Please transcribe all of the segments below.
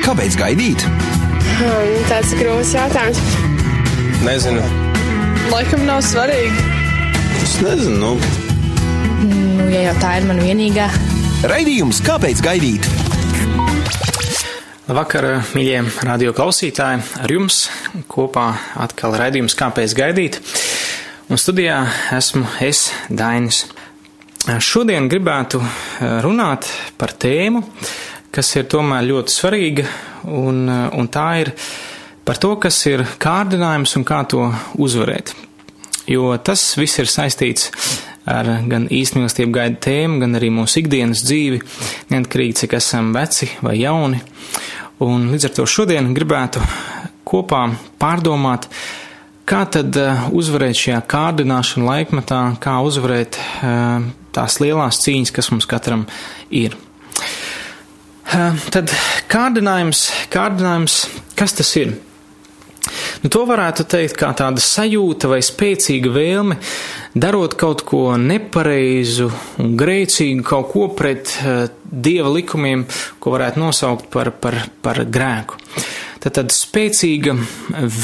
Kāpēc gaidīt? Hmm, tāds ir grūts jautājums. Nezinu. Laikam nav svarīgi. Es nezinu. Nu. Nu, ja jau tā ir mana vienīgā. Raidījums Kāpēc gaidīt? Labvakar, mīļie radio klausītāji! Ar jums kopā atkal raidījums Kāpēc gaidīt? Un studijā esmu es, Dainis. Šodien gribētu runāt par tēmu, kas ir tomēr ļoti svarīga, un, un tā ir par to, kas ir kārdinājums un kā to uzvarēt. Jo tas viss ir saistīts ar gan īstenībā gaida tēmu, gan arī mūsu ikdienas dzīvi, neatkarīgi cik esam veci vai jauni. Un līdz ar to šodien gribētu kopā pārdomāt, kā tad uzvarēt šajā kārdināšana laikmetā, kā uzvarēt tās lielās cīņas, kas mums katram ir. Tad kārdinājums, kārdinājums, kas tas ir? Nu, to varētu teikt kā tāda sajūta vai spēcīga vēlme, darot kaut ko nepareizu un grēcīgu, kaut ko pret uh, dieva likumiem, ko varētu nosaukt par, par, par grēku. Tad tāda spēcīga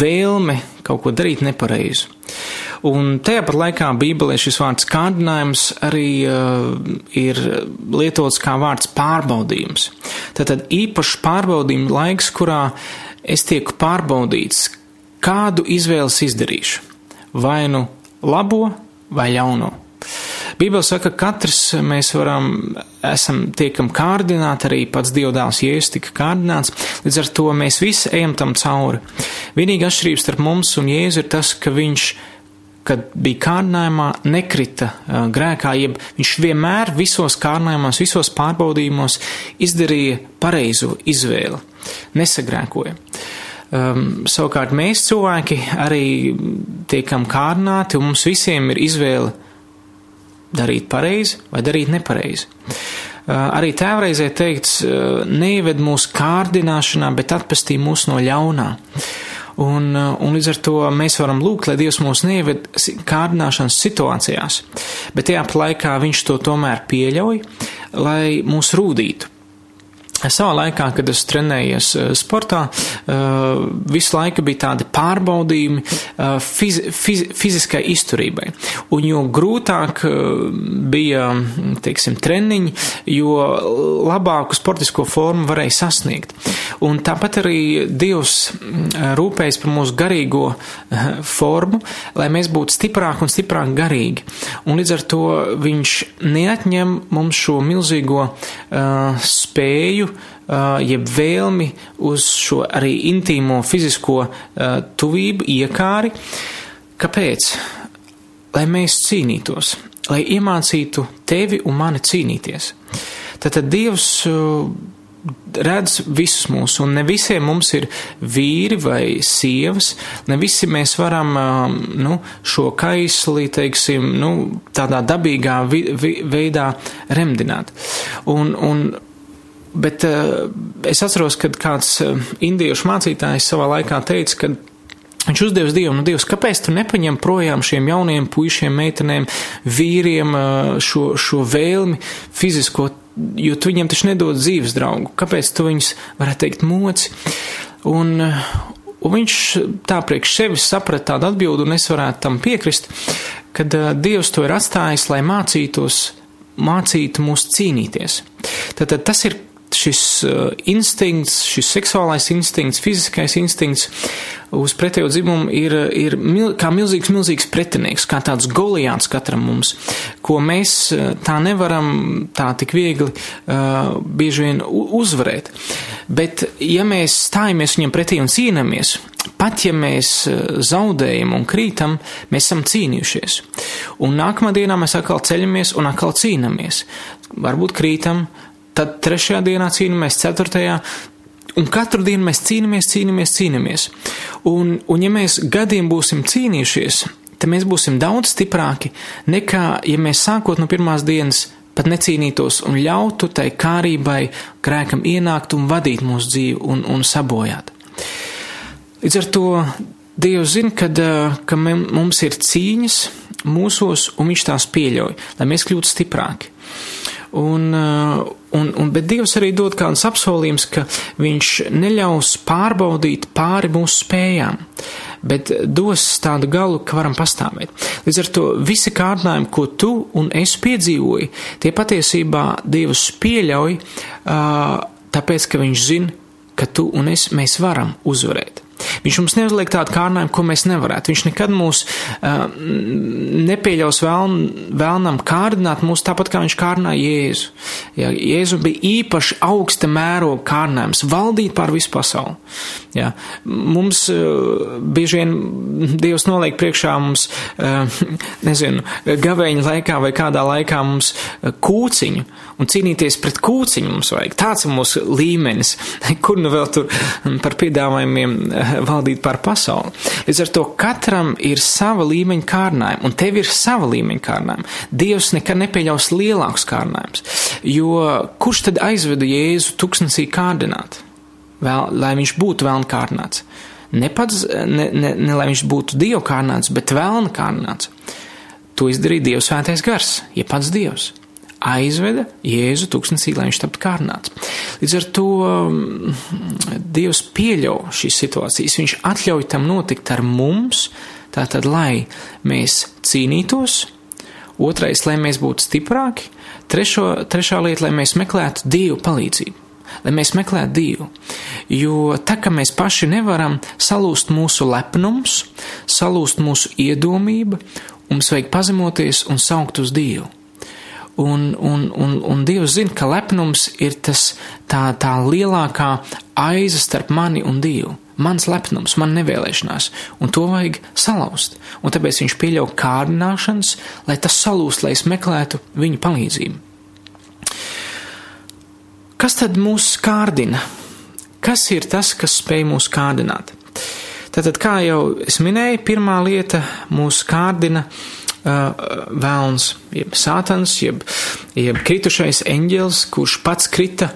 vēlme kaut ko darīt nepareizu. Un tajā pat laikā Bībelē šis vārds kārdinājums arī uh, ir lietots kā vārds pārbaudījums. Tātad īpašs pārbaudījuma laiks, kurā es tieku pārbaudīts, kādu izvēles izdarīšu. Vai nu labo vai ļauno. Bībele saka, ka katrs mēs varam, esam tiekam kārdināti, arī pats Dievdāls Jēzus tika kārdināts, līdz ar to mēs visi ejam tam cauri. Vienīga atšķirība starp mums un Jēzu ir tas, ka viņš kad bija kārdinājumā, nekrita uh, grēkā, jeb viņš vienmēr visos kārdinājumos, visos pārbaudījumos izdarīja pareizo izvēli, nesagrēkoja. Um, savukārt mēs cilvēki arī tiekam kārdināti, un mums visiem ir izvēle darīt pareizi vai darīt nepareizi. Uh, arī tēvreizē teikts, uh, neieved mūsu kārdināšanā, bet atpestī mūs no ļaunā. Un, un līdz ar to mēs varam lūgt, lai Dievs mūs neieved kārdināšanas situācijās, bet tajā laikā Viņš to tomēr pieļauj, lai mūs rūdītu. Savā laikā, kad es trenējies sportā, visu laiku bija tādi pārbaudījumi fiz, fiz, fiziskai izturībai. Un jo grūtāk bija, teiksim, treniņi, jo labāku sportisko formu varēja sasniegt. Un tāpat arī Dievs rūpējas par mūsu garīgo formu, lai mēs būtu stiprāki un stiprāk garīgi. Un līdz ar to viņš neatņem mums šo milzīgo uh, spēju, jeb vēlmi uz šo arī intīmo fizisko tuvību, iekāri. Kāpēc? Lai mēs cīnītos, lai iemācītu tevi un mani cīnīties. Tātad Dievs redz visus mūs, un ne visiem mums ir vīri vai sievas, ne visi mēs varam nu, šo kaisli, teiksim, nu, tādā dabīgā vi, vi, veidā remdināt. Un, un, bet es atceros, kad kāds indiešu mācītājs savā laikā teica, ka Viņš uzdevis Dievam, nu, Dievs, kāpēc tu nepaņem projām šiem jauniem puišiem, meitenēm, vīriem šo, šo vēlmi fizisko jo tu viņiem taču nedod dzīves draugu. Kāpēc tu viņus, varētu teikt, moci? Un, un viņš tā priekš sevis saprata tādu atbildi, un es varētu tam piekrist, kad uh, Dievs to ir atstājis, lai mācītos, mācītu mūs cīnīties. Tātad tas ir šis uh, instinkts, šis seksuālais instinkts, fiziskais instinkts uz pretējo dzimumu ir, ir mil, kā milzīgs, milzīgs pretinieks, kā tāds goliāns katram mums, ko mēs uh, tā nevaram tā tik viegli uh, bieži vien uzvarēt. Bet, ja mēs stājamies viņam pretī un cīnāmies, pat ja mēs uh, zaudējam un krītam, mēs esam cīnījušies. Un nākamā dienā mēs atkal ceļamies un atkal cīnāmies. Varbūt krītam, tad trešajā dienā cīnāmies, ceturtajā. Un katru dienu mēs cīnāmies, cīnāmies, cīnāmies. Un, un ja mēs gadiem būsim cīnījušies, tad mēs būsim daudz stiprāki nekā, ja mēs sākot no pirmās dienas pat necīnītos un ļautu tai kārībai, grēkam ienākt un vadīt mūsu dzīvi un, un sabojāt. Līdz ar to Dievs zina, kad, ka mums ir cīņas mūsos, un Viņš tās pieļauj, lai mēs kļūtu stiprāki. Un, uh, un, un, bet Dievs arī dod kādus apsolījumus, ka Viņš neļaus pārbaudīt pāri mūsu spējām, bet dos tādu galu, ka varam pastāvēt. Līdz ar to visi kārdinājumi, ko tu un es piedzīvoju, tie patiesībā Dievs pieļauj, uh, tāpēc, ka Viņš zina, ka tu un es mēs varam uzvarēt. Viņš mums neuzliek tādu kārnājumu, ko mēs nevarētu. Viņš nekad mūs uh, nepieļaus vēln, vēlnam kārdināt mūs tāpat, kā viņš kārdināja Jēzu. Ja, Jēzu bija īpaši augsta mēroga kārdinājums - valdīt pār visu pasauli. Ja, mums uh, bieži vien Dievs noliek priekšā mums, uh, nezinu, gaveņa laikā vai kādā laikā mums uh, kūciņu, un cīnīties pret kūciņu mums vajag. Tāds ir mūsu līmenis, kur nu vēl tur par piedāvājumiem valdīt pār pasauli. Līdz ar to katram ir sava līmeņa kārdinājuma, un tev ir sava līmeņa kārdinājuma. Dievs nekad nepieļaus lielākus kārdinājumus, jo kurš tad aizveda Jēzu tuksnesī kārdināt, vēl, lai viņš būtu vēlna kārdināts? Ne pats, ne, ne, ne lai viņš būtu Dieva kārdināts, bet vēlna kārdināts. To izdarīja Dievs svētais gars, ja pats Dievs aizveda Jēzu tūkstnesī, lai viņš taptu kārnāts. Līdz ar to um, Dievs pieļauj šīs situācijas, viņš atļauj tam notikt ar mums, tātad, lai mēs cīnītos, otrais, lai mēs būtu stiprāki, trešo, trešā lieta, lai mēs meklētu Dievu palīdzību. Lai mēs meklētu Dievu, jo tā kā mēs paši nevaram salūst mūsu lepnums, salūst mūsu iedomība, mums vajag pazemoties un saukt uz Dievu. Un, un, un, un Dievs zina, ka lepnums ir tas, tā, tā lielākā aiza starp mani un Dievu. Mans lepnums, man nevēlēšanās, un to vajag salauzt. Un tāpēc viņš pieļauj kārdināšanas, lai tas salūst, lai es meklētu viņa palīdzību. Kas tad mūs kārdina? Kas ir tas, kas spēj mūs kārdināt? Tātad, kā jau es minēju, pirmā lieta mūs kārdina uh, vēlns, jeb sātans, jeb, jeb kritušais eņģelis, kurš pats krita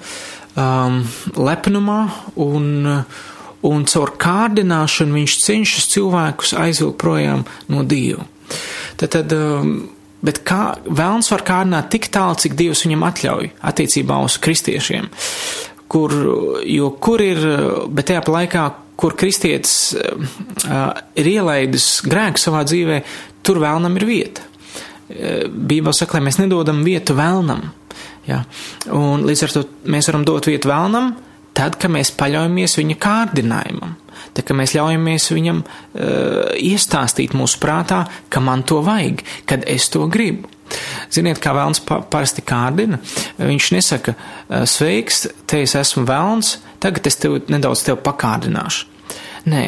um, lepnumā un, un caur kārdināšanu viņš cenšas cilvēkus aizvilkt projām no Dieva. Tad, tad Bet kā vēlns var kārdināt tik tālu, cik Dievs viņam atļauj attiecībā uz kristiešiem, kur, jo kur ir, bet tajā laikā, kur kristietis uh, ir ielaidis grēku savā dzīvē, tur vēlnam ir vieta. E, Bībeli saka, lai mēs nedodam vietu vēlnam. Ja? Un līdz ar to mēs varam dot vietu vēlnam, tad, kad mēs paļaujamies viņa kārdinājumam. Tad, kad mēs ļaujamies viņam uh, iestāstīt mūsu prātā, ka man to vajag, kad es to gribu. Ziniet, kā vēlns pa, parasti kārdina. Viņš nesaka, sveiks, te es esmu vēlns, tagad es tev nedaudz tev pakārdināšu. Nē,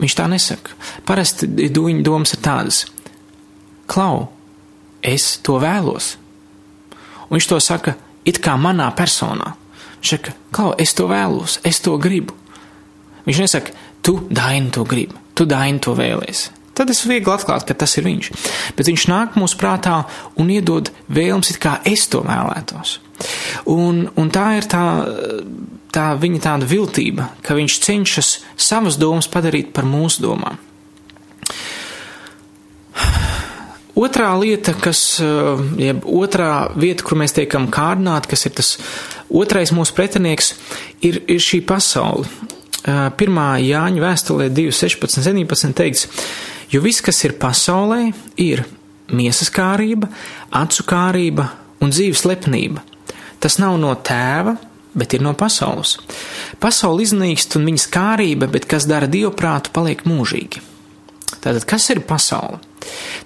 viņš tā nesaka. Parasti viņa domas ir tādas klau, es to vēlos. Un viņš to saka it kā manā personā. Viņš saka, klau, es to vēlos, es to gribu. Viņš nesaka, tu daini to gribi, tu daini to vēlēsi. Tad es viegli atklāt, ka tas ir viņš. Bet viņš nāk mūsu prātā un iedod vēlmes, kā es to vēlētos. Un, un tā ir tā, tā viņa tāda viltība, ka viņš cenšas savas domas padarīt par mūsu domām. Otrā lieta, kas, eh, jeb otrā vieta, kur mēs tiekam kārdināti, kas ir tas otrais mūsu pretinieks, ir, ir šī pasaule. Eh, pirmā Jāņa vēstulē 2.16, 17 teikts, jo viss, kas ir pasaulē, ir miesas kārība, acu kārība un dzīves lepnība. Tas nav no tēva, bet ir no pasaules. Pasaule iznīkst un viņas kārība, bet kas dara dievprātu, paliek mūžīgi. Tātad, kas ir pasaule?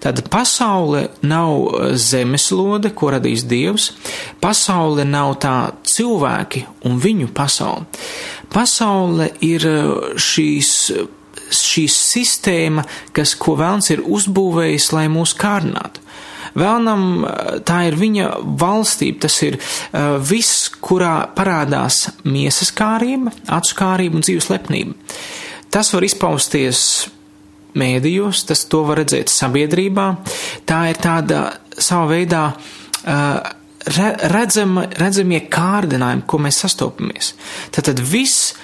Tātad pasaule nav uh, zemeslode, ko radīs Dievs, pasaule nav tā cilvēki un viņu pasaule. Pasaule ir uh, šīs šī sistēma, kas, ko vēlns ir uzbūvējis, lai mūs kārdinātu. Vēlnam tā ir viņa valstība, tas ir uh, viss, kurā parādās miesas kārība, acu kārība un dzīves lepnība. Tas var izpausties mēdījos, tas to var redzēt sabiedrībā. Tā ir tāda savā veidā uh, redzama, redzamie kārdinājumi, ko mēs sastopamies. Tātad viss,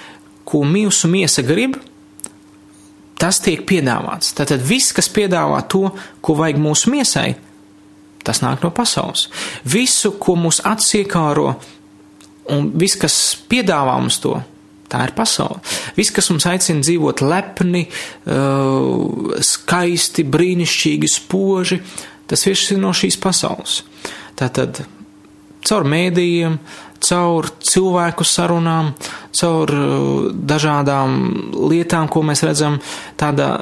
ko mūsu miesa grib, tas tiek piedāvāts. Tātad viss, kas piedāvā to, ko vajag mūsu miesai, tas nāk no pasaules. Visu, ko mūsu acis iekāro, un viss, kas piedāvā mums to, tā ir pasaule. Viss, kas mums aicina dzīvot lepni, uh, skaisti, brīnišķīgi, spoži, tas viss ir no šīs pasaules. Tātad caur mēdījiem, caur cilvēku sarunām, caur uh, dažādām lietām, ko mēs redzam, tāda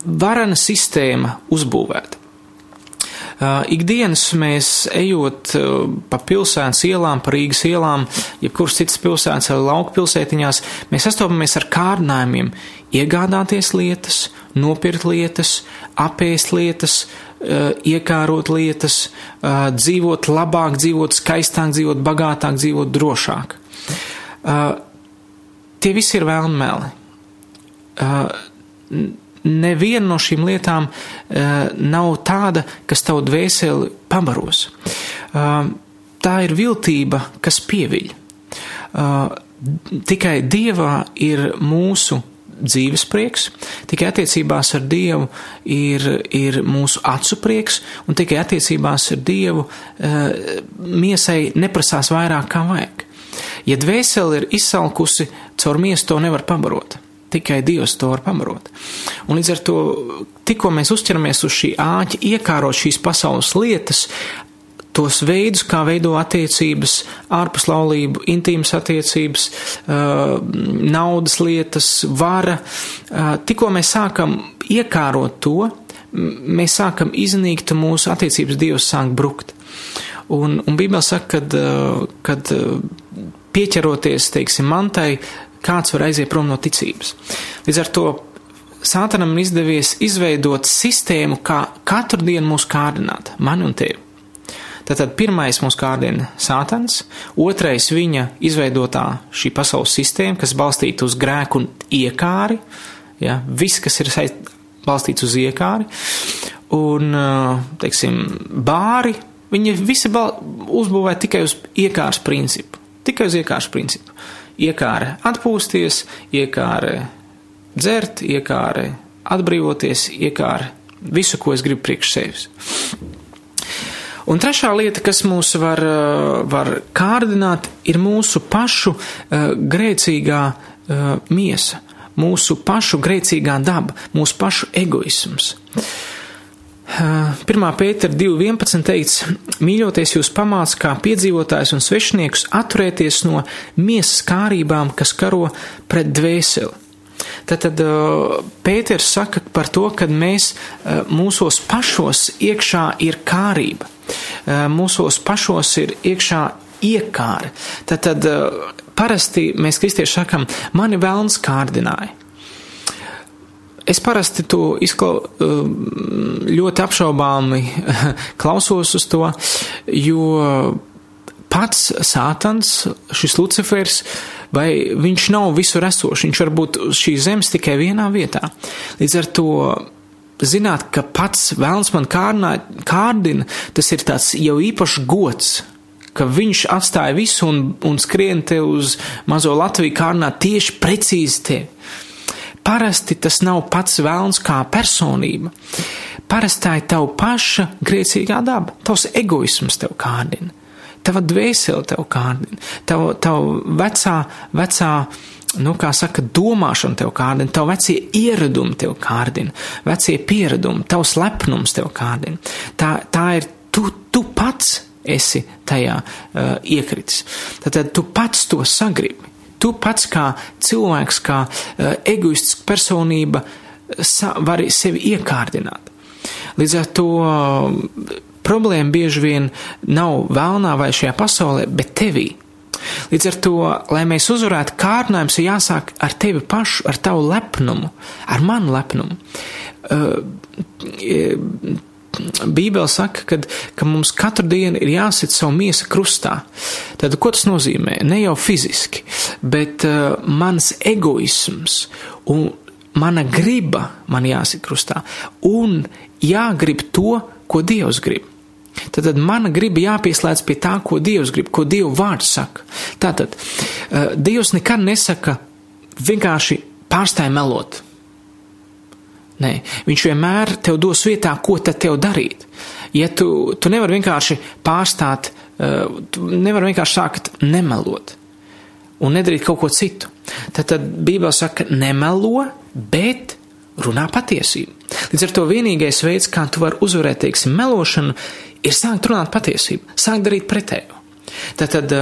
varena sistēma uzbūvēta. Ikdienas mēs ejot pa pilsētas ielām, pa Rīgas ielām, jebkuras citas pilsētas vai lauku pilsētiņās, mēs sastopamies ar kārdinājumiem iegādāties lietas, nopirkt lietas, apēst lietas, iekārot lietas, dzīvot labāk, dzīvot skaistāk, dzīvot bagātāk, dzīvot drošāk. Tie visi ir vēlmeli neviena no šīm lietām uh, nav tāda, kas tavu dvēseli pabaros. Uh, tā ir viltība, kas pieviļ. Uh, tikai Dievā ir mūsu dzīves prieks, tikai attiecībās ar Dievu ir, ir mūsu acu prieks, un tikai attiecībās ar Dievu miesai neprasās vairāk kā vajag. Ja dvēseli ir izsalkusi, caur miesu to nevar pabarot. Tikai Dievs to var pamarot. Un līdz ar to, tikko mēs uzķeramies uz šī āķa, iekārot šīs pasaules lietas, tos veidus, kā veido attiecības, ārpus laulību, intīmas attiecības, naudas lietas, vara, tikko mēs sākam iekārot to, mēs sākam iznīkt mūsu attiecības Dievs sāk brukt. Un, un Bībele saka, kad pieķeroties, teiksim, mantai, kāds var aiziet prom no ticības. Līdz ar to Sātanam ir izdevies izveidot sistēmu, kā katru dienu mūs kārdināt, mani un tevi. Tātad pirmais mūs kārdina Sātans, otrais viņa izveidotā šī pasaules sistēma, kas balstīta uz grēku un iekāri, ja, viss, kas ir balstīts uz iekāri, un, teiksim, bāri, viņi visi uzbūvē tikai uz iekārs principu, tikai uz iekārs principu iekāre atpūsties, iekāre dzert, iekāre atbrīvoties, iekāre visu, ko es gribu priekš sevis. Un trešā lieta, kas mūs var, var kārdināt, ir mūsu pašu uh, grēcīgā uh, miesa, mūsu pašu grēcīgā daba, mūsu pašu egoisms. Uh, 1. pētera 2.11 teikts, mīļoties jūs pamāc kā piedzīvotājs un svešniekus atturēties no miesas kārībām, kas karo pret dvēseli. Tātad Pēters saka par to, ka mēs mūsos pašos iekšā ir kārība, mūsos pašos ir iekšā iekāra. Tātad parasti mēs kristieši sakam, mani vēlns kārdināja. Es parasti to izklau, um, ļoti apšaubāmi klausos uz to, jo pats Sātans, šis Lucifers, vai viņš nav visur esošs, viņš var būt uz šīs zemes tikai vienā vietā. Līdz ar to zināt, ka pats vēlns man kārdinā, kārdina, tas ir tāds jau īpašs gods, ka viņš atstāja visu un, un skrien te uz mazo Latviju kārdināt tieši precīzi tevi. Parasti tas nav pats vēlns kā personība. Parasti tā ir tava paša grēcīgā daba, tavs egoisms tev kārdina, tava dvēsele tev kārdina, tava, tava vecā, vecā, nu, kā saka, domāšana tev kārdina, tavu vecie ieradumi tev kārdina, vecie pieredumi, tavs lepnums tev kārdina. Tā, tā ir tu, tu pats esi tajā uh, iekritis. Tad tu pats to sagribi. Tu pats kā cilvēks, kā uh, egoistiska personība, sa, vari sevi iekārdināt. Līdz ar to uh, problēma bieži vien nav vēlnā vai šajā pasaulē, bet tevī. Līdz ar to, lai mēs uzvarētu kārdinājumus, ir jāsāk ar tevi pašu, ar tavu lepnumu, ar manu lepnumu. Bībele saka, kad, ka mums katru dienu ir jāsit savu miesu krustā. Tad, ko tas nozīmē? Ne jau fiziski, bet uh, mans egoisms un mana griba man jāsit krustā. Un jāgrib to, ko Dievs grib. Tad, tad mana griba jāpieslēdz pie tā, ko Dievs grib, ko Dieva vārds saka. Tātad, uh, Dievs nekad nesaka vienkārši pārstāj melot. Nē, viņš vienmēr tev dos vietā, ko tad tev darīt. Ja tu, tu nevari vienkārši pārstāt, uh, tu nevari vienkārši sākt nemelot un nedarīt kaut ko citu, tad, tad Bībele saka, nemelo, bet runā patiesību. Līdz ar to vienīgais veids, kā tu vari uzvarēt, teiksim, melošanu, ir sākt runāt patiesību, sākt darīt pretējo. Tad, tad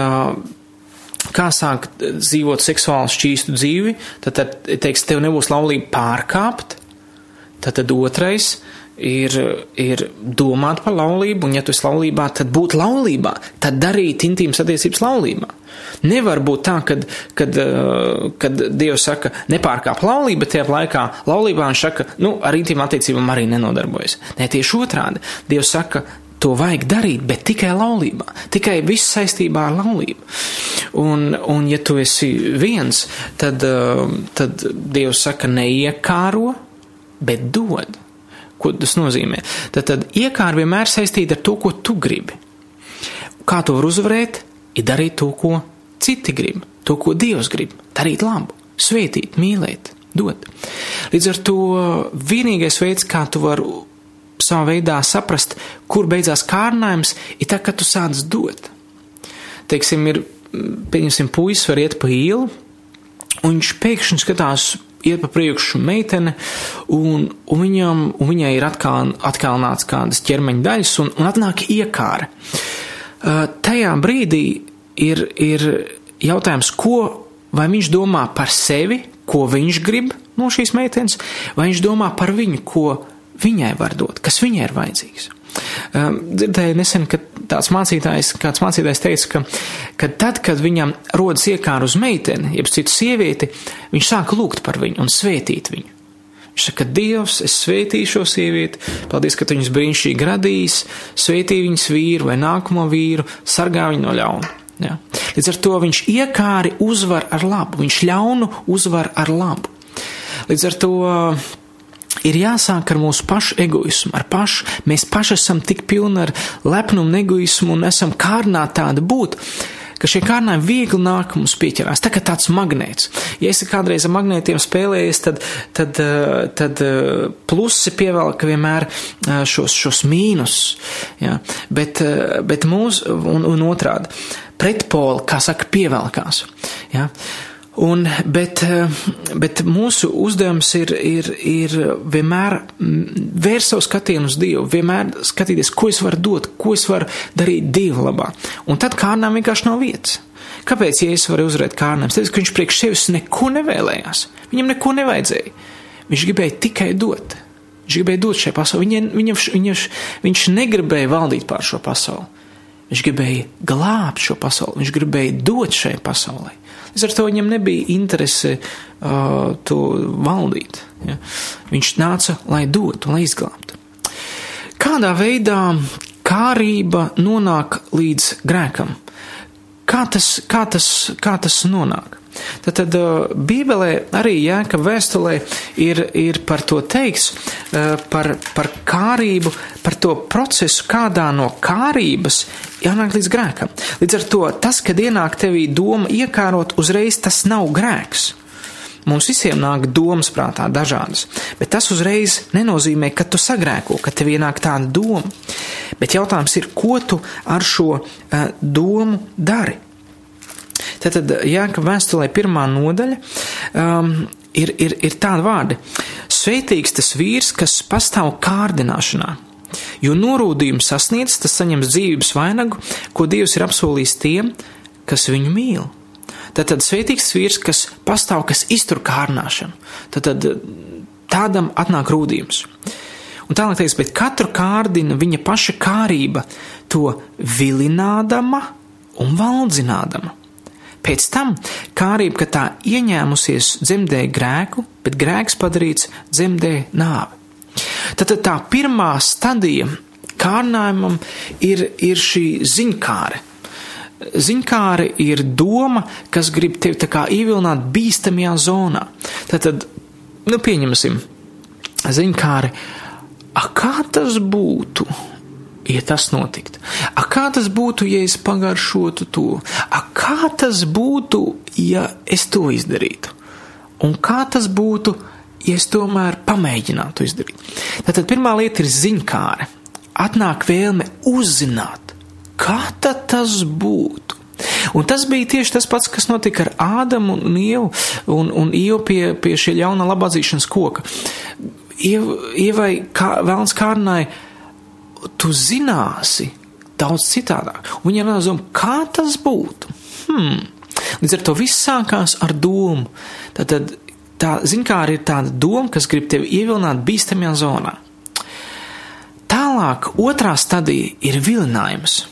kā sākt dzīvot seksuāli šķīstu dzīvi, tad, tad teiks, tev nebūs laulība pārkāpt, tad, otrais ir, ir domāt par laulību, un ja tu esi laulībā, tad būt laulībā, tad darīt intīmas attiecības laulībā. Nevar būt tā, kad, kad, kad Dievs saka, nepārkāp laulību, bet tajā laikā laulībā viņš saka, nu, ar intīm attiecībām arī nenodarbojas. Nē, tieši otrādi. Dievs saka, to vajag darīt, bet tikai laulībā, tikai viss saistībā ar laulību. Un, un ja tu esi viens, tad, tad Dievs saka, neiekāro, bet dod. Ko tas nozīmē? Tad, tad iekāra vienmēr saistīta ar to, ko tu gribi. Kā tu vari uzvarēt, ir darīt to, ko citi grib, to, ko Dievs grib, darīt labu, svētīt, mīlēt, dot. Līdz ar to vienīgais veids, kā tu vari savā veidā saprast, kur beidzās kārdinājums, ir tā, ka tu sāc dot. Teiksim, ir, pieņemsim, puisis var iet pa ielu, un viņš pēkšņi skatās iet pa priekšu meitene, un, un, viņam, un viņai ir atkal, atkalnāts kādas ķermeņa daļas, un, un atnāk iekāra. Uh, tajā brīdī ir, ir jautājums, ko vai viņš domā par sevi, ko viņš grib no šīs meitenes, vai viņš domā par viņu, ko viņai var dot, kas viņai ir vajadzīgs. Dzirdēju nesen, ka tāds mācītājs, kāds mācītājs teica, ka, ka tad, kad viņam rodas iekāra uz meiteni, jeb citu sievieti, viņš sāk lūgt par viņu un svētīt viņu. Viņš saka, Dievs, es svētīšu šo sievieti, paldies, ka tu viņus brīnišķīgi radījis, svētī viņas vīru vai nākamo vīru, sargā viņu no ļauna. Ja? Līdz ar to viņš iekāri uzvar ar labu, viņš ļaunu uzvar ar labu. Līdz ar to ir jāsāk ar mūsu pašu egoismu, ar pašu. Mēs paši esam tik pilni ar lepnumu egoismu un esam kārnāti tādi būt, ka šie kārdinājumi viegli nāk mums pieķerās. Tā kā tāds magnēts. Ja esi kādreiz ar magnētiem spēlējies, tad, tad, eh, tad eh, plusi pievelk vienmēr eh, šos, šos mīnus. Ja? Bet, bet mūs, un, un otrādi, pretpoli, kā saka, pievelkās. Ja? Un, bet, eh, bet mūsu uzdevums ir, ir, ir vienmēr mm, vērst savu skatienu uz Dievu, vienmēr skatīties, ko es varu dot, ko es varu darīt Dieva labā. Un tad kārnām vienkārši nav vietas. Kāpēc Jēzus var uzvarēt kārnām? Tāpēc, ka viņš priekš sevis neko nevēlējās. Viņam neko nevajadzēja. Viņš gribēja tikai dot. Viņš gribēja dot šai pasaulē. Viņam, viņam, viņam, viņš negribēja valdīt pār šo pasauli. Viņš gribēja glābt šo pasauli. Viņš gribēja dot šai pasaulē. Līdz ar to viņam nebija interese uh, to valdīt. Ja? Viņš nāca, lai dotu, lai izglābtu. Kādā veidā kārība nonāk līdz grēkam? Kā tas, kā tas, kā tas nonāk? Tad, tad Bībelē arī Jēka vēstulē ir, ir par to teiks, par, par kārību, par to procesu, kādā no kārības jānāk līdz grēkam. Līdz ar to tas, kad ienāk tevī doma iekārot, uzreiz tas nav grēks. Mums visiem nāk domas prātā dažādas, bet tas uzreiz nenozīmē, ka tu sagrēko, ka tev ienāk tāda doma. Bet jautājums ir, ko tu ar šo uh, domu dari? Tātad Jāka vēstulē pirmā nodaļa um, ir, ir, ir tāda vārdi. Sveitīgs tas vīrs, kas pastāv kārdināšanā. Jo norūdījumu sasniedz, tas saņems dzīvības vainagu, ko Dievs ir apsolījis tiem, kas viņu mīl. Tātad sveitīgs vīrs, kas pastāv, kas iztur kārdināšanu. Tātad tādam atnāk rūdījums. Un tālāk teiks, bet katru kārdina viņa paša kārība, to vilinādama un valdzinādama. Pēc tam kārība, ka tā ieņēmusies dzemdē grēku, bet grēks padarīts dzemdē nāvi. Tad tā pirmā stadija kārdinājumam ir, ir šī ziņkāre. Ziņkāre ir doma, kas grib tevi tā kā ievilināt bīstamajā zonā. Tad, tad nu, pieņemsim, ziņkāre, a kā tas būtu, ja tas notiktu? A, kā tas būtu, ja es pagaršotu to? A, kā tas būtu, ja es to izdarītu? Un kā tas būtu, ja es tomēr pamēģinātu izdarīt? Tātad pirmā lieta ir ziņkāre. atnāk vēlme uzzināt, kā tas būtu. Un tas bija tieši tas pats, kas notika ar Ādamu un Ievu un, un Ievu pie, pie šī ļauna labāzīšanas koka. Ievai kā, vēlns kārnai, tu zināsi daudz citādāk. Un runā doma, kā tas būtu. Hmm. Līdz ar to viss sākās ar domu. Tad, tad tā, zin kā arī ir tāda doma, kas grib tevi ievilināt bīstamajā zonā. Tālāk, otrā stadija ir vilinājums.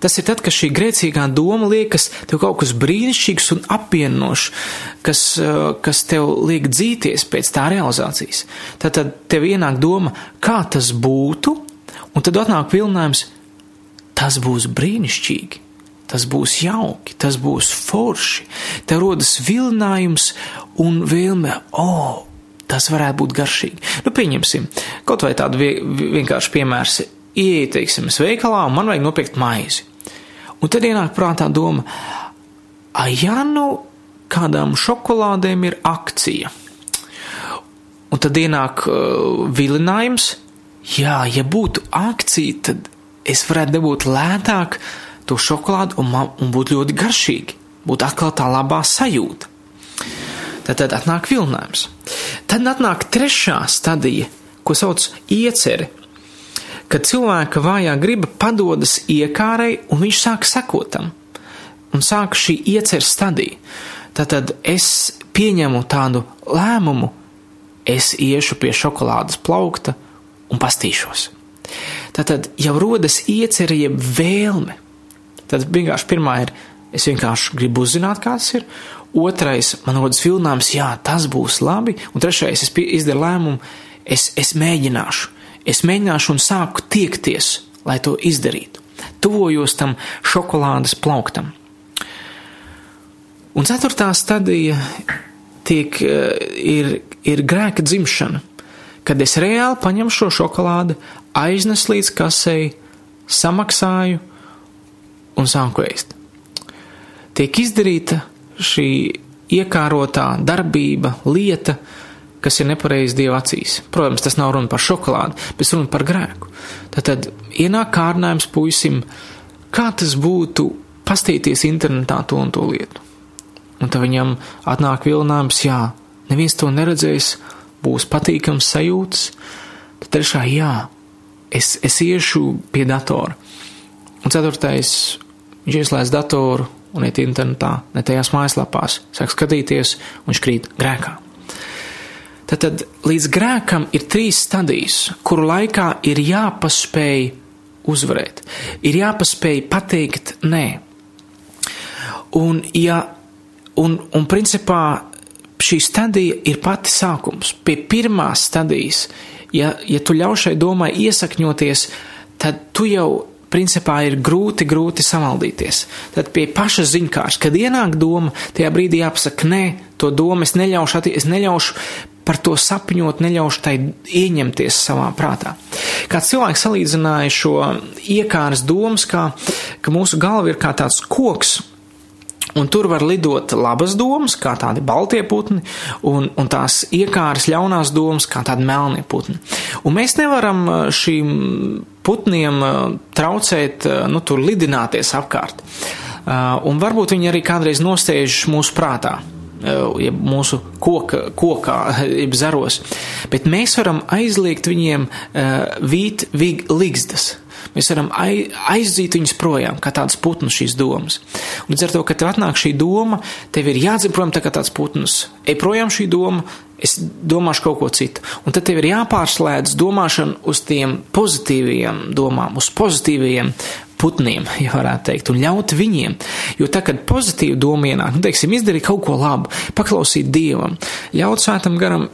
Tas ir tad, kad šī grēcīgā doma liekas tev kaut kas brīnišķīgs un apvienošs, kas, eh, kas tev liek dzīties pēc tā realizācijas. Tad, tad tev ienāk doma, kā tas būtu, un tad atnāk vilinājums, tas būs brīnišķīgi. Tas būs jauki, tas būs forši. Tev rodas vilinājums un vēlme, o, oh, tas varētu būt garšīgi. Nu, pieņemsim, kaut vai tādu vienkāršu piemēru ieeju, teiksim, veikalā un man vajag nopirkt maizi. Un tad ienāk prātā doma, ah, ja nu kādām šokolādēm ir akcija, un tad ienāk uh, vilinājums, jā, ja būtu akcija, tad es varētu dabūt lētāk to šokolādi un, un būtu ļoti garšīgi. Būtu atkal tā labā sajūta. Tad, tad atnāk vilinājums. Tad atnāk trešā stadija, ko sauc ieceri kad cilvēka vājā griba padodas iekārai un viņš sāk sekot tam. Un sāk šī ieceres stadija. Tātad es pieņemu tādu lēmumu, es iešu pie šokolādes plaukta un pastīšos. Tātad jau rodas iecerē, jeb vēlme. Tad vienkārši pirmā ir, es vienkārši gribu uzzināt, kāds ir. Otrais, man rodas vilinājums, jā, tas būs labi. Un trešais, es izdaru lēmumu, es, es mēģināšu es mēģināšu un sāku tiekties, lai to izdarītu. Tuvojos tam šokolādes plauktam. Un ceturtā stadija tiek, eh, ir, ir grēka dzimšana, kad es reāli paņemu šo šokolādi, aiznesu līdz kasei, samaksāju un sāku ēst. Tiek izdarīta šī iekārotā darbība, lieta, kas ir nepareizi Dieva acīs. Protams, tas nav runa par šokolādi, bet runa par grēku. Tad, ienāk kārdinājums puisim, kā tas būtu pastīties internetā to un to lietu. Un tad viņam atnāk vilinājums, jā, neviens to neredzēs, būs patīkams sajūtas. Tad trešā, jā, es, es iešu pie datora. Un ceturtais, viņš ieslēdz datoru un iet internetā, ne tajās mājaslapās, sāk skatīties un krīt grēkā. Tad līdz grēkam ir trīs stadijas, kuru laikā ir jāpaspēj uzvarēt, ir jāpaspēj pateikt nē. Un, ja, un, un principā šī stadija ir pati sākums. Pie pirmās stadijas, ja, ja tu ļauj šai domai iesakņoties, tad tu jau principā ir grūti, grūti samaldīties. Tad pie paša ziņkārs, kad ienāk doma, tajā brīdī jāpasaka, nē, to domu es neļaušu, es neļaušu par to sapņot, neļaušu tai ieņemties savā prātā. Kā cilvēks salīdzināja šo iekāras domas, kā, ka mūsu galva ir kā tāds koks, Un tur var lidot labas domas, kā tādi baltie putni, un, un tās iekāras ļaunās domas, kā tādi melnie putni. Un mēs nevaram šīm putniem traucēt, nu, tur lidināties apkārt. Un varbūt viņi arī kādreiz nostiež mūsu prātā ja mūsu koka, kokā, jeb zaros. Bet mēs varam aizliegt viņiem vīt vig ligzdas. Mēs varam aizdzīt viņus projām, kā tādas putnus šīs domas. Un līdz ar to, kad tev atnāk šī doma, tev ir jādzer prom tā kā tāds putnus. Ej projām šī doma, es domāšu kaut ko citu. Un tad tev ir jāpārslēdz domāšana uz tiem pozitīviem domām, uz pozitīviem putniem, ja varētu teikt, un ļaut viņiem. Jo tā, kad pozitīva doma ienāk, nu, teiksim, izdarīt kaut ko labu, paklausīt Dievam, ļaut svētam garam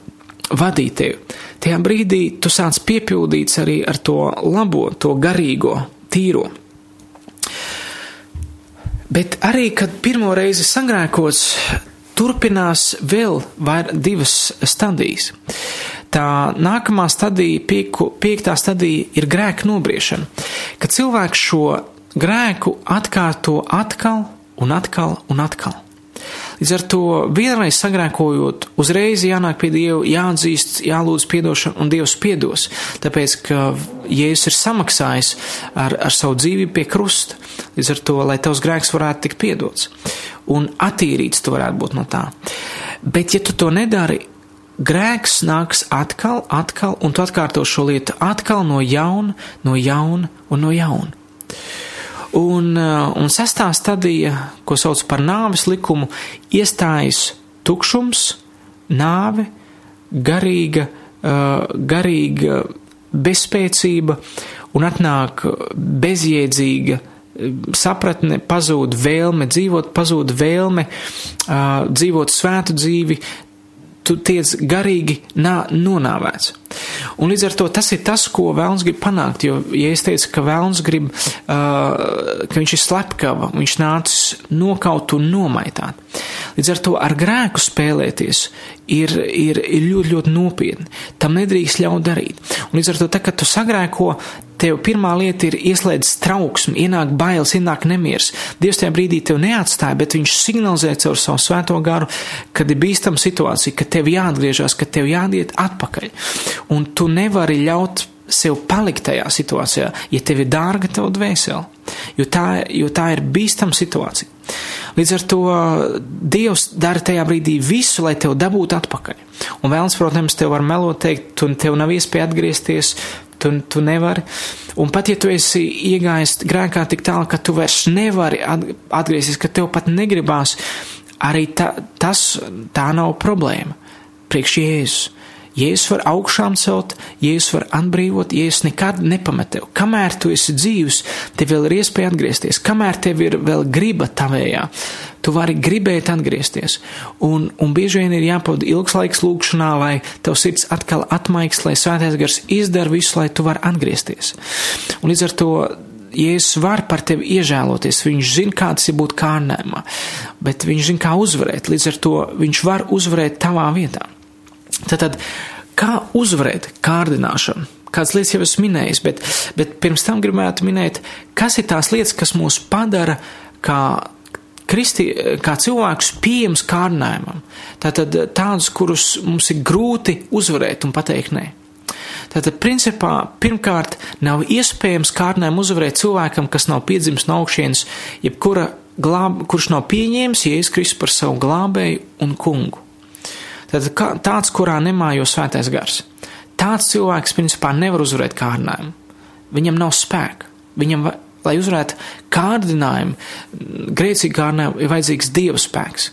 vadīt tevi, tajā brīdī tu sāc piepildīts arī ar to labo, to garīgo, tīro. Bet arī, kad pirmo reizi sagrēkots, turpinās vēl divas stadijas. Tā nākamā stadija, pieku, piektā stadija, ir grēka nobriešana, kad cilvēks šo grēku atkārto atkal un atkal un atkal. Līdz ar to vienreiz sagrēkojot, uzreiz jānāk pie Dieva, jāatzīst, jālūdz piedošanu, un Dievs piedos, tāpēc, ka Jēzus ir samaksājis ar, ar savu dzīvību pie krusta, līdz ar to, lai tavs grēks varētu tikt piedots, un attīrīts tu varētu būt no tā. Bet, ja tu to nedari, grēks nāks atkal, atkal, un tu atkārto šo lietu atkal no jauna, no jauna un no jauna. Un, uh, un sestā stadija, ko sauc par nāves likumu, iestājas tukšums, nāve, garīga, uh, garīga bezspēcība un atnāk bezjēdzīga uh, sapratne, pazūd vēlme dzīvot, pazūd vēlme dzīvot svētu dzīvi, tu tiec garīgi nā, nonāvēts. Un līdz ar to tas ir tas, ko vēlns grib panākt, jo, ja es teicu, ka vēlns grib, uh, ka viņš ir slepkava, viņš nācis nokaut un nomaitāt. Līdz ar to ar grēku spēlēties ir, ir, ir ļoti, ļoti nopietni. Tam nedrīkst ļaut darīt. Un līdz ar to, tā, kad tu sagrēko, tev pirmā lieta ir ieslēdzis trauksme, ienāk bailes, ienāk nemieris. Dievs tajā brīdī tev neatstāja, bet viņš signalizē caur savu svēto garu, kad ir bīstama situācija, ka tev jāatgriežas, ka tev jādiet atpakaļ. Un tu nevari ļaut sev palikt tajā situācijā, ja tev ir dārga tava dvēsele, jo tā, jo tā ir bīstama situācija. Līdz ar to Dievs dara tajā brīdī visu, lai tev dabūtu atpakaļ. Un vēlams, protams, tev var melot teikt, tu tev nav iespēja atgriezties, tu, tu nevari. Un pat ja tu esi iegājis grēkā tik tālu, ka tu vairs nevari atgriezties, ka tev pat negribās, arī ta, tas tā nav problēma. Priekš Jēzus. Jēzus var augšām celt, Jēzus var atbrīvot, Jēzus nekad nepamet tev. Kamēr tu esi dzīvs, tev vēl ir iespēja atgriezties, kamēr tev ir vēl griba tavējā, tu vari gribēt atgriezties. Un, un bieži vien ir jāpavada ilgs laiks lūkšanā, lai tev sirds atkal atmaiks, lai svētais gars izdara visu, lai tu vari atgriezties. Un līdz ar to Jēzus var par tevi iežēloties, viņš zina, kāds ir būt kārnēmā, bet viņš zina, kā uzvarēt, līdz ar to viņš var uzvarēt tavā vietā. Tātad, kā uzvarēt kārdināšanu? Kādas lietas jau esmu minējis, bet, bet pirms tam gribētu minēt, kas ir tās lietas, kas mūs padara kā, kristi, kā cilvēkus pieejams kārdinājumam. Tātad tādus, kurus mums ir grūti uzvarēt un pateikt nē. Tātad, principā, pirmkārt, nav iespējams kārdinājumu uzvarēt cilvēkam, kas nav piedzimis no augšienes, jebkura glāb, kurš nav pieņēmis Jēzus Kristus par savu glābēju un kungu. Tad tāds, kurā nemājo svētais gars. Tāds cilvēks, principā, nevar uzvarēt kārdinājumu. Viņam nav spēka. Viņam, lai uzvarētu kārdinājumu, grēcīgu kārdinājumu, ir vajadzīgs dieva spēks.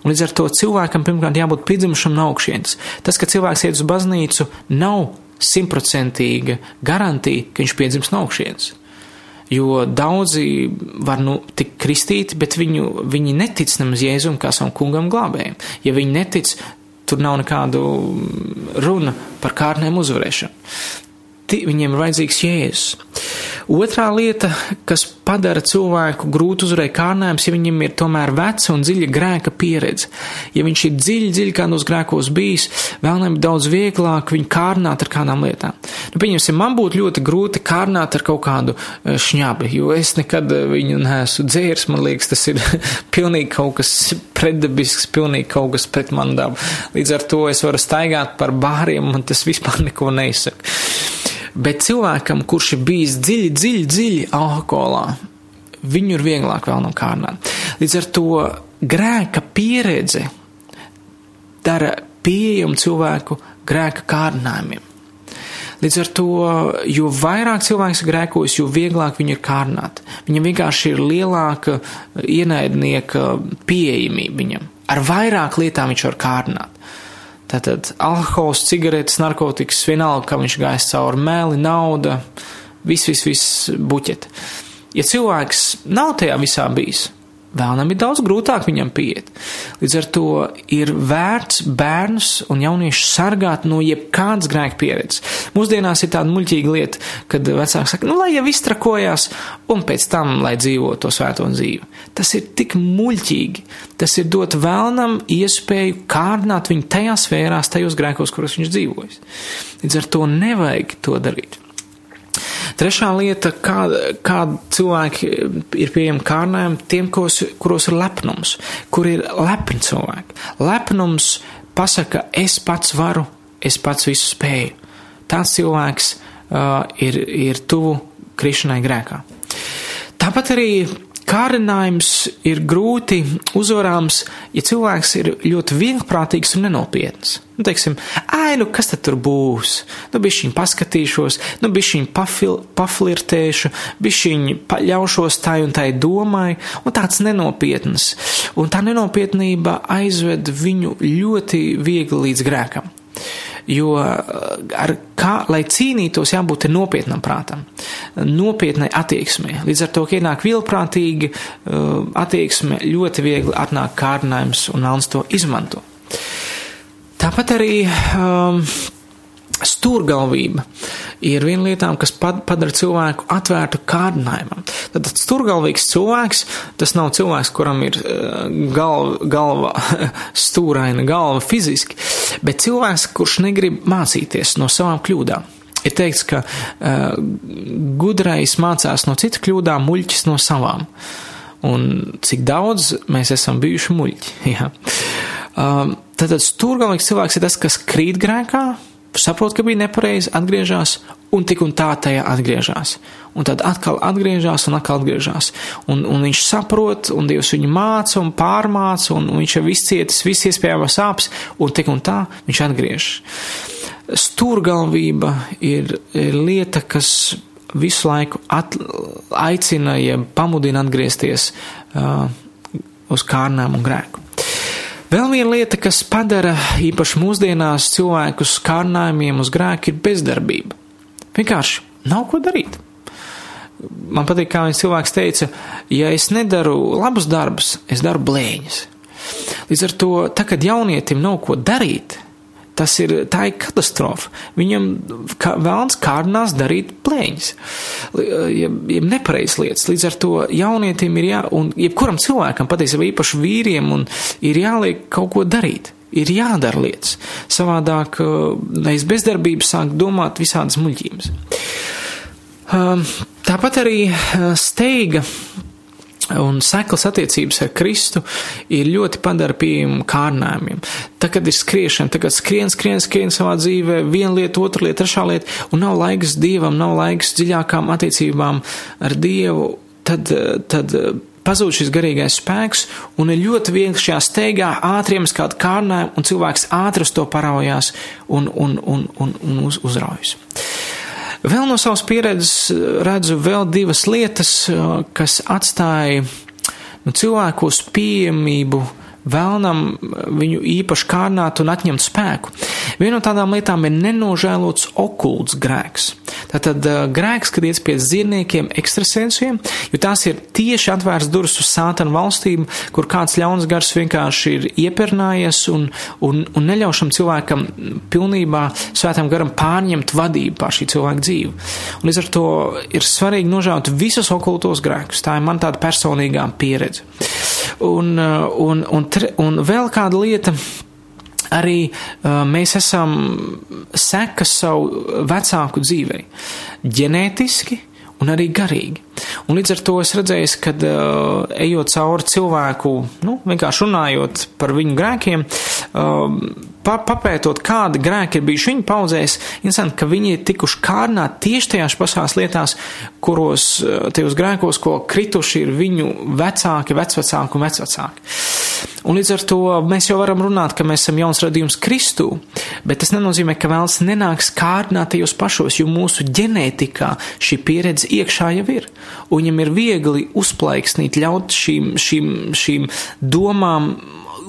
Un līdz ar to cilvēkam pirmkārt jābūt piedzimušam no augšienes. Tas, ka cilvēks iet uz baznīcu, nav simtprocentīga garantija, ka viņš piedzims no augšienes. Jo daudzi var nu tikt kristīti, bet viņu, viņi netic nemaz Jēzum kā savam kungam glābējiem. Ja viņi netic, Tur nav nekādu runa par kārnēm uzvarēšanu. Viņiem ir vajadzīgs jēzus. Otrā lieta, kas padara cilvēku grūti uzvarēt kārnējumus, ja viņam ir tomēr veca un dziļa grēka pieredze. Ja viņš ir dziļi, dziļi kādos grēkos bijis, vēlnēm daudz vieglāk viņu kārnāt ar kādām lietām. Nu, pieņemsim, man būtu ļoti grūti kārnāt ar kaut kādu eh, šņabi, jo es nekad eh, viņu neesmu dzērs, man liekas, tas ir pilnīgi kaut kas pretdabisks, pilnīgi kaut kas pret manu dabu. Līdz ar to es varu staigāt par bāriem, un tas vispār neko neizsaka. Bet cilvēkam, kurš ir bijis dziļi, dziļi, dziļi alkoholā, viņu ir vieglāk vēl no kārnām. Līdz ar to grēka pieredze dara pieejamu cilvēku grēka kārdinājumiem. Līdz ar to, jo vairāk cilvēks grēkojas, jo vieglāk viņu ir kārnāt. Viņam vienkārši ir lielāka ienaidnieka pieejamība viņam. Ar vairāk lietām viņš var kārnāt. Tātad alkohols, cigaretes, narkotikas, vienalga, kā viņš gājas cauri mēli, nauda, viss, viss, viss buķeti. Ja cilvēks nav tajā visā bijis, Vēlnam ir daudz grūtāk viņam pieiet. Līdz ar to ir vērts bērnus un jauniešus sargāt no jebkādas grēka pieredzes. Mūsdienās ir tāda muļķīga lieta, kad vecāki saka, nu, lai jau iztrakojās, un pēc tam, lai dzīvo to svēto dzīvi. Tas ir tik muļķīgi. Tas ir dot vēlnam iespēju kārdināt viņu tajās sfērās, tajos grēkos, kuros viņš dzīvojas. Līdz ar to nevajag to darīt. Trešā lieta, kāda kā cilvēki ir pieejami kārdinājumi, tiem, kuros, kuros ir lepnums, kur ir lepni cilvēki. Lepnums pasaka, es pats varu, es pats visu spēju. Tāds cilvēks uh, ir, ir tuvu krišanai grēkā. Tāpat arī kārdinājums ir grūti uzvarāms, ja cilvēks ir ļoti vienprātīgs un nenopietns. Nu, teiksim, ai, nu kas tad tur būs? Nu, bišķiņ paskatīšos, nu, bišķiņ pafil, paflirtēšu, bišķiņ paļaušos tai un tai domai, un tāds nenopietns. Un tā nenopietnība aizved viņu ļoti viegli līdz grēkam jo ar kā, lai cīnītos, jābūt nopietnam prātam, nopietnai attieksmei. Līdz ar to, ka ienāk vilprātīgi uh, attieksme, ļoti viegli atnāk kārdinājums un melns to izmanto. Tāpat arī um, stūrgalvība ir viena lietām, kas padara cilvēku atvērtu kārdinājumam. Tad stūrgalvīgs cilvēks, tas nav cilvēks, kuram ir uh, galva, galva stūraina galva fiziski, bet cilvēks, kurš negrib mācīties no savām kļūdām. Ir teikts, ka uh, gudrais mācās no citu kļūdām, muļķis no savām. Un cik daudz mēs esam bijuši muļķi. Ja. Um, Tātad stūrgalvīgs cilvēks ir tas, kas krīt grēkā, saprot, ka bija nepareizi, atgriežas un tik un tā tajā atgriežas. Un tad atkal atgriežas un atkal atgriežas. Un, un viņš saprot, un Dievs viņu māca un pārmāca, un, un viņš jau izcietis visas iespējamās sāpes, un tik un tā viņš atgriežas. Stūrgalvība ir, ir lieta, kas visu laiku at, aicina, ja pamudina atgriezties uh, uz kārnām un grēku. Vēl viena lieta, kas padara īpaši mūsdienās cilvēkus kārdinājumiem uz grēku, ir bezdarbība. Vienkārši nav ko darīt. Man patīk, kā viens cilvēks teica, ja es nedaru labus darbus, es daru blēņas. Līdz ar to, tā, kad jaunietim nav ko darīt, Tas ir, tā ir katastrofa. Viņam kā, vēlams kārdinās darīt plēņas, jeb, jeb nepareizas lietas. Līdz ar to jaunietim ir jā, un jebkuram cilvēkam, patiesībā īpaši vīriem, ir jāliek kaut ko darīt. Ir jādara lietas. Savādāk, aiz bezdarbības sāk domāt visādas muļķības. Tāpat arī steiga un seklas attiecības ar Kristu ir ļoti padara pieejamu kārdinājumiem. Tā, kad ir skriešana, tagad skrien, skrien, skrien savā dzīvē, viena lieta, otra lieta, trešā lieta, un nav laiks Dievam, nav laiks dziļākām attiecībām ar Dievu, tad, tad pazūd šis garīgais spēks, un ir ļoti viegli šajā steigā ātriem kādu kārnājumu, un cilvēks ātri uz to paraujās un, un, un, un, un uz, uzraujas. Vēl no savas pieredzes eh, redzu vēl divas lietas, eh, kas atstāja nu, cilvēkos pieejamību vēlnam viņu īpaši kārdināt un atņemt spēku. Viena no tādām lietām ir nenožēlots okults grēks. Tātad grēks, kad iet pie zirniekiem, ekstrasensiem, jo tās ir tieši atvērts durvis uz sātanu valstīm, kur kāds ļauns gars vienkārši ir iepernājies un, un, un neļaušam cilvēkam pilnībā svētam garam pārņemt vadību pār šī cilvēka dzīvi. Un līdz ar to ir svarīgi nožēlot visus okultos grēkus. Tā ir man tāda personīgā pieredze. Un, un, un tre, un vēl kāda lieta arī uh, mēs esam sekas savu vecāku dzīvei. Ģenētiski un arī garīgi. Un līdz ar to es redzēju, ka uh, ejot cauri cilvēku, nu, vienkārši runājot par viņu grēkiem, uh, pa, papētot, kādi grēki ir bijuši viņu paudzēs, interesanti, ka viņi ir tikuši kārdināti tieši tajās pašās lietās, kuros, uh, tajos grēkos, ko krituši ir viņu vecāki, vecvecāki un vecvecāki. Un līdz ar to mēs jau varam runāt, ka mēs esam jauns radījums Kristū, bet tas nenozīmē, ka vēls nenāks kārdināt tajos pašos, jo mūsu ģenētikā šī pieredze iekšā jau ir. Un viņam ir viegli uzplaiksnīt, ļaut šīm, šīm, šīm domām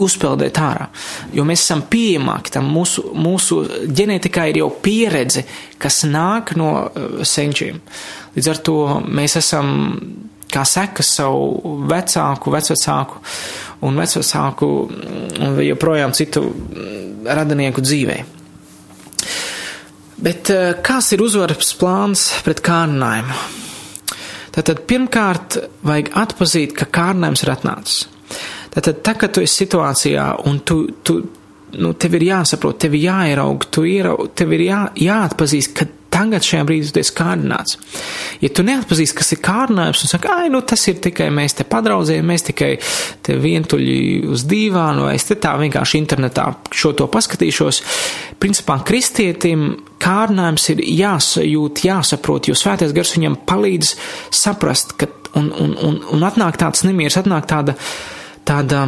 uzpeldēt ārā. Jo mēs esam pieejamāki tam, mūsu, mūsu ģenētikā ir jau pieredze, kas nāk no uh, senčiem. Līdz ar to mēs esam kā sekas savu vecāku, vecvecāku un vecvecāku un joprojām citu radinieku dzīvē. Bet eh, kāds ir uzvaras plāns pret kārdinājumu? Tātad pirmkārt vajag atpazīt, ka kārdinājums ir atnācis. Tātad, tā, kad tu esi situācijā un tu, tu nu, tev ir jāsaprot, tev ir jāieraug, tu ieraug, tev ir jā, jāatpazīst, ka tagad šajā brīdī tu esi kārdināts. Ja tu neatpazīsti, kas ir kārdinājums, un saka, ai, nu tas ir tikai mēs te padraudzējam, mēs tikai te vientuļi uz dīvānu, vai es te tā vienkārši internetā šo to paskatīšos. Principā kristietim kārdinājums ir jāsajūt, jāsaprot, jo svētais gars viņam palīdz saprast, ka un, un, un, un atnāk tāds nemieris, atnāk tāda, tāda,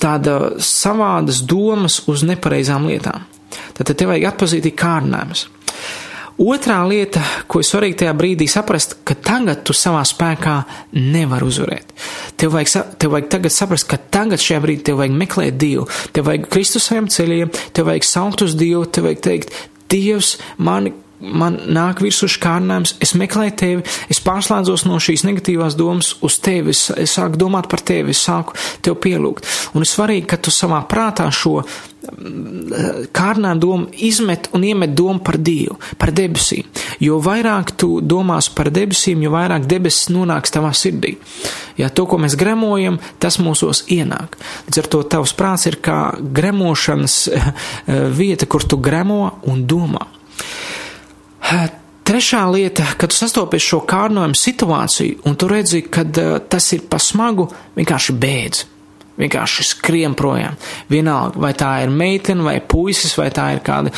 tāda savādas domas uz nepareizām lietām. Tad tev vajag atpazīt kārdinājumus. Otrā lieta, ko ir svarīgi tajā brīdī saprast, ka tagad tu savā spēkā nevar uzvarēt. Tev vajag, tev vajag tagad saprast, ka tagad šajā brīdī tev vajag meklēt Dievu, tev vajag Kristus saviem ceļiem, tev vajag saukt uz Dievu, tev vajag teikt, Dievs mani man nāk virsū kārdinājums, es meklēju tevi, es pārslēdzos no šīs negatīvās domas uz tevi, es, es sāku domāt par tevi, es sāku tev pielūgt. Un ir svarīgi, ka tu savā prātā šo mm, kārdinājumu domu izmet un iemet domu par Dievu, par debesīm. Jo vairāk tu domās par debesīm, jo vairāk debesis nonāks tavā sirdī. Ja to, ko mēs gremojam, tas mūsos ienāk. Līdz ar to tavs prāts ir kā gremošanas eh, vieta, kur tu gremo un domā. Trešā lieta, kad sastopies šo kārnojumu situāciju, un tu redzi, ka tas ir pa smagu, vienkārši bēdz. Vienkārši skrien projām. Vienalga, vai tā ir meitene, vai puisis, vai tā ir kāda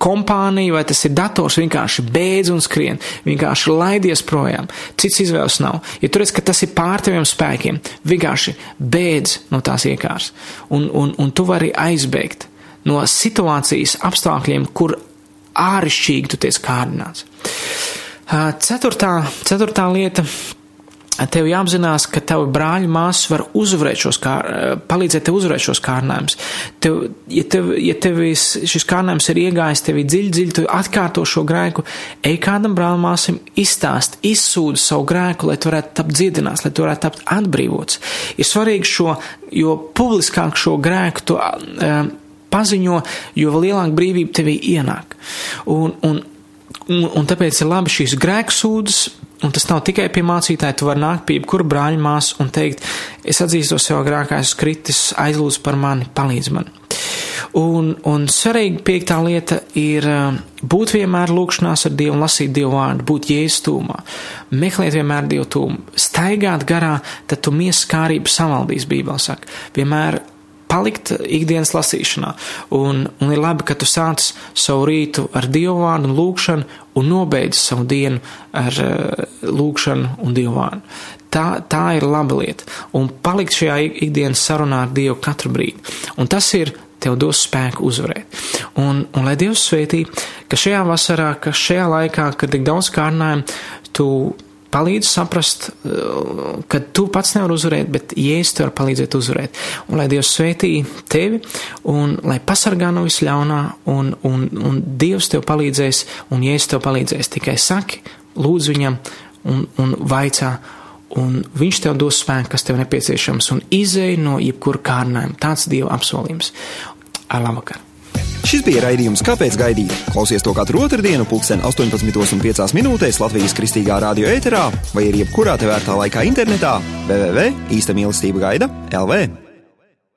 kompānija, vai tas ir dators, vienkārši bēdz un skrien. Vienkārši laidies projām. Cits izvēles nav. Ja tu redz, ka tas ir pār teviem spēkiem, vienkārši bēdz no tās iekārs. Un, un, un tu vari aizbēgt no situācijas apstākļiem, kur āršķirīgi tu tiec kārdināts. Ceturtā, ceturtā lieta. Tev jāapzinās, ka tavi brāļi māsas var uzvarēt šos kār, palīdzēt tev uzvarēt šos kārnājumus. Tev, ja tev, ja tev šis kārnājums ir iegājis tevi dziļi, dziļi, tu atkārto šo grēku, ej kādam brālim māsim izstāst, izsūdi savu grēku, lai tu varētu tapt dziedināts, lai tu varētu tapt atbrīvots. Ir svarīgi šo, jo publiskāk šo grēku tu uh, paziņo, jo lielāka brīvība tevī ienāk. Un, un, un, un tāpēc ir labi šīs grēksūdas, un tas nav tikai pie mācītāja, tu vari nākt pie jebkura brāļa mās un teikt, es atzīstos sev grēkā, esmu kritis, aizlūdz par mani, palīdz man. Un, un svarīga piektā lieta ir um, būt vienmēr lūkšanās ar Dievu, lasīt Dievu vārdu, būt jēstūmā, meklēt vienmēr Dievu tūmu, staigāt garā, tad tu mieskārību savaldīs, Bībelē saka. Vienmēr palikt ikdienas lasīšanā. Un, un ir labi, ka tu sāc savu rītu ar dievvvārdu un lūkšanu un nobeidz savu dienu ar uh, lūkšanu un dievvvārdu. Tā, tā ir laba lieta. Un palikt šajā ikdienas sarunā ar Dievu katru brīdi. Un tas ir tev dos spēku uzvarēt. Un, un lai Dievs svētī, ka šajā vasarā, ka šajā laikā, kad tik daudz kārnājumu, tu palīdz saprast, uh, ka tu pats nevari uzvarēt, bet Jēzus tev var palīdzēt uzvarēt. Un lai Dievs svētī tevi un lai pasargā no visļaunā, un, un, un Dievs tev palīdzēs, un Jēzus tev palīdzēs. Tikai saki, lūdz viņam un, un vaicā, un viņš tev dos spēku, kas tev nepieciešams, un izēj no jebkura kārdinājuma. Tāds Dieva apsolījums. Ar labvakar! Šis bija raidījums Kāpēc gaidīt? Klausies to katru otrdienu, pulksten 18,5 minūtēs Latvijas kristīgā radio ēterā vai arī jebkurā tevērtā laikā internetā www. īsta mīlestība gaida LV.